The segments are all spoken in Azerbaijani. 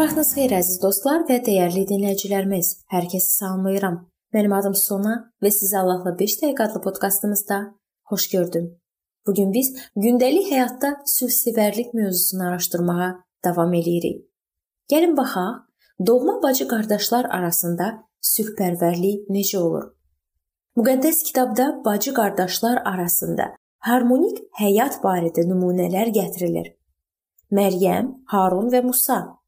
vaxtınız xeyir əziz dostlar və dəyərli dinləyicilərimiz. Hər kəsi salamlayıram. Mənim adım Sona və sizi Allahla 5 dəqiqə adlı podkastımızda xoş gördüm. Bu gün biz gündəlik həyatda sülhsevərlik mövzusunu araşdırmağa davam eləyirik. Gəlin baxaq, doğma bacı qardaşlar arasında sülhpərvərlik necə olur? Müqəddəs kitabda bacı qardaşlar arasında harmonik həyat barədə nümunələr gətirilir. Məryəm, Harun və Musa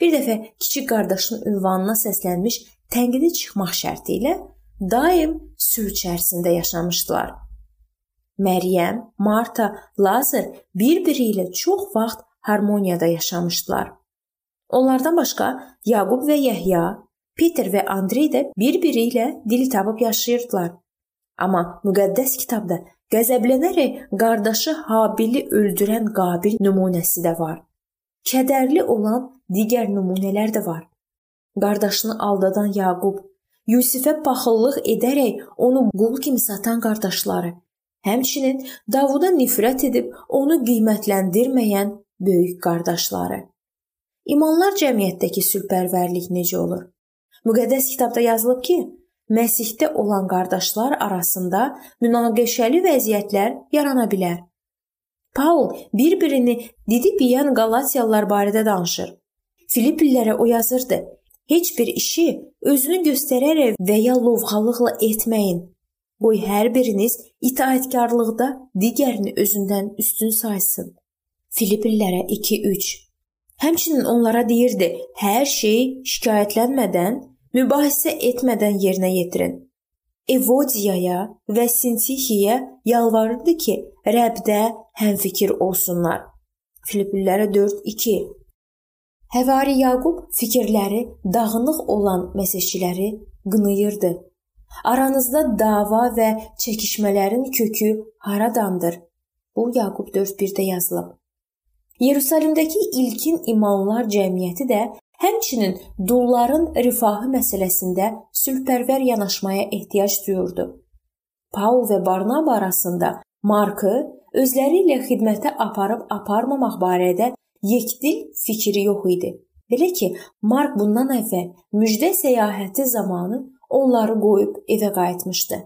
Bir dəfə kiçik qardaşının ünvanına səslənmiş tənqidi çıxmaq şərti ilə daim sülh içərisində yaşamışdılar. Məryəm, Marta, Lazar bir-biri ilə çox vaxt harmoniyada yaşamışdılar. Onlardan başqa Yaqub və Yəhya, Peter və Andrey də bir-biri ilə dil tapıb yaşayırdılar. Amma müqəddəs kitabda qəzəblənərək qardaşı Habili öldürən Qabil nümunəsi də var. Kədərli olan digər nümunələr də var. Qardaşını aldadan Yaqub, Yusifə paxıllıq edərək onu qul kimi satan qardaşları, həmçinin Davuda nifrət edib onu qiymətləndirməyən böyük qardaşları. İmanlar cəmiyyətdəki sülhpərvərlik necə olur? Müqəddəs kitabda yazılıb ki, Məsihdə olan qardaşlar arasında münaqişəli vəziyyətlər yarana bilər. Paul bir-birini didib yeyən Qalatiyalılar barədə danışır. Filippillərə o yazırdı: Heç bir işi özünü göstərərək və ya lovğalıqla etməyin. Qoy hər biriniz itaatkarlıqda digərini özündən üstün saysın. Filippillərə 2:3. Həmçinin onlara deyirdi: Hər şeyi şikayətlənmədən, mübahisə etmədən yerinə yetirin. Evodiyaya və Sintihiyə yalvarırdı ki, Rəbdə həmfikir olsunlar. Filippillərə 4:2. Həvari Yaqub fikirləri dağınıq olan məsihçiləri qınayırdı. Aranızda dava və çəkişmələrin kökü haradandır? Bu Yaqub 4:1-də yazılıb. Yerusəlimdəki ilkin imanlar cəmiyyəti də Həmçinin dulların rifahı məsələsində sülhpərvər yanaşmaya ehtiyac duyurdu. Paul və Barnaba arasında Markı özləri ilə xidmətə aparıb aparmamaq barədə yekdil fikri yox idi. Belə ki, Mark bundan əvvəl müjdə səyahəti zamanı onları qoyub evə qayıtmışdı.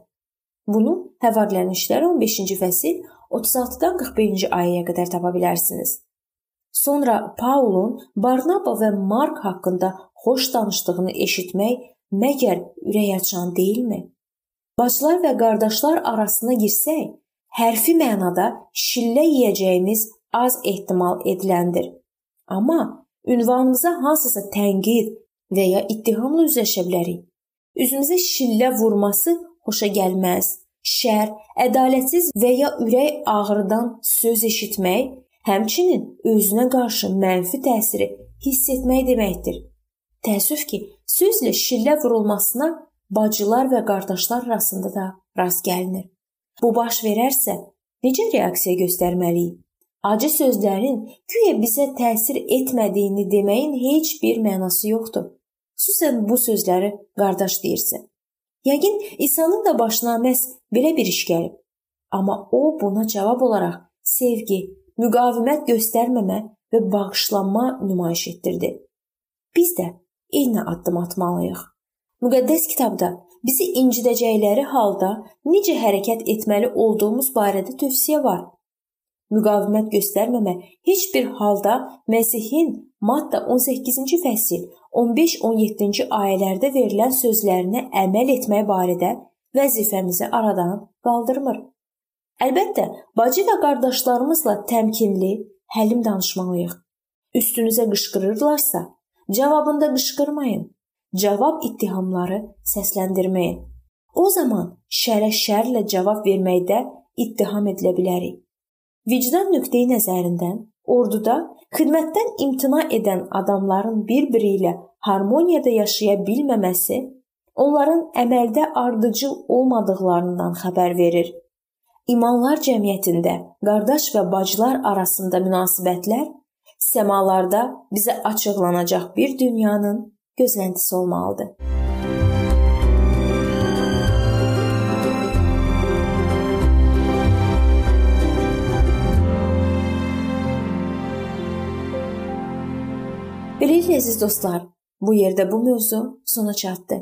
Bunu Həvarlərin işləri 15-ci fəsil 36-dan 41-ci ayəyə qədər tapa bilərsiniz. Sonra Paulun Barnaba və Mark haqqında xoş danışdığını eşitmək məgər ürək açan deyilmi? Bacılar və qardaşlar arasına girsək, hərfi mənada şillə yeyəcəyimiz az ehtimal ediləndir. Amma ünvanımıza hansısa tənqid və ya ittihamla üzləşə bilərik. Üzümüzə şillə vurması xoşa gəlməz. Şər, ədalətsiz və ya ürək ağrıdan söz eşitmək həmçinin özünə qarşı mənfi təsiri hiss etmək deməkdir. Təəssüf ki, sözlə şillə vurulmasına bacılar və qardaşlar arasında da rast gəlinir. Bu baş verərsə, necə reaksiya göstərməliyik? Acı sözlərin güya bizə təsir etmədiyini deməyin heç bir mənası yoxdur. Xüsusən bu sözləri qardaş deyirsə. Yəqin İsa'nın da başına məhz belə bir iş gəlib. Amma o buna cavab olaraq sevgi, müqavimət göstərməmə və bağışlanma nümayiş etdirdi. Biz də eyni addım atmalıyıq. Müqəddəs kitabda bizi incidəcəkləri halda necə hərəkət etməli olduğumuz barədə tövsiyə var. Müqavimət göstərməmə heç bir halda Məsihin Matta 18-ci fəsil 15-17-ci ayələrdə verilən sözlərinə əməl etmək barədə vəzifəmizi aradan qaldırmır. Əlbəttə, bacı və qardaşlarımızla təmkinli, həlim danışmalıyıq. Üstünüzə qışqırırlarsa, cavabında qışqırmayın. Cavab ittihamları səsləndirməyin. O zaman şərə şərlə cavab verməkdə ittiham edilə bilərik. Vicdan nöqteyi nəzərindən orduda xidmətdən imtina edən adamların bir-biri ilə harmoniyada yaşaya bilməməsi onların əməldə ardıcıl olmadıqlarından xəbər verir. İmanlar cəmiyyətində qardaş və bacılar arasında münasibətlər səmalarda bizə açıqlanacaq bir dünyanın gözləntisi olmalıdır. Belə Beləliklə əziz dostlar, bu yerdə bu mövzu sona çatdı.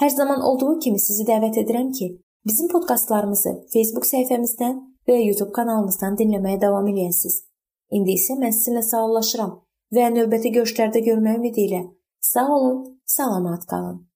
Hər zaman olduğu kimi sizi dəvət edirəm ki, bizim podkastlarımızı Facebook səhifəmizdən və YouTube kanalımızdan dinləməyə davam eləyəsiniz. İndi isə mən sizinlə sağollaşıram və növbəti görüşlərdə görmək ümidi ilə sağ olun, salamat qalın.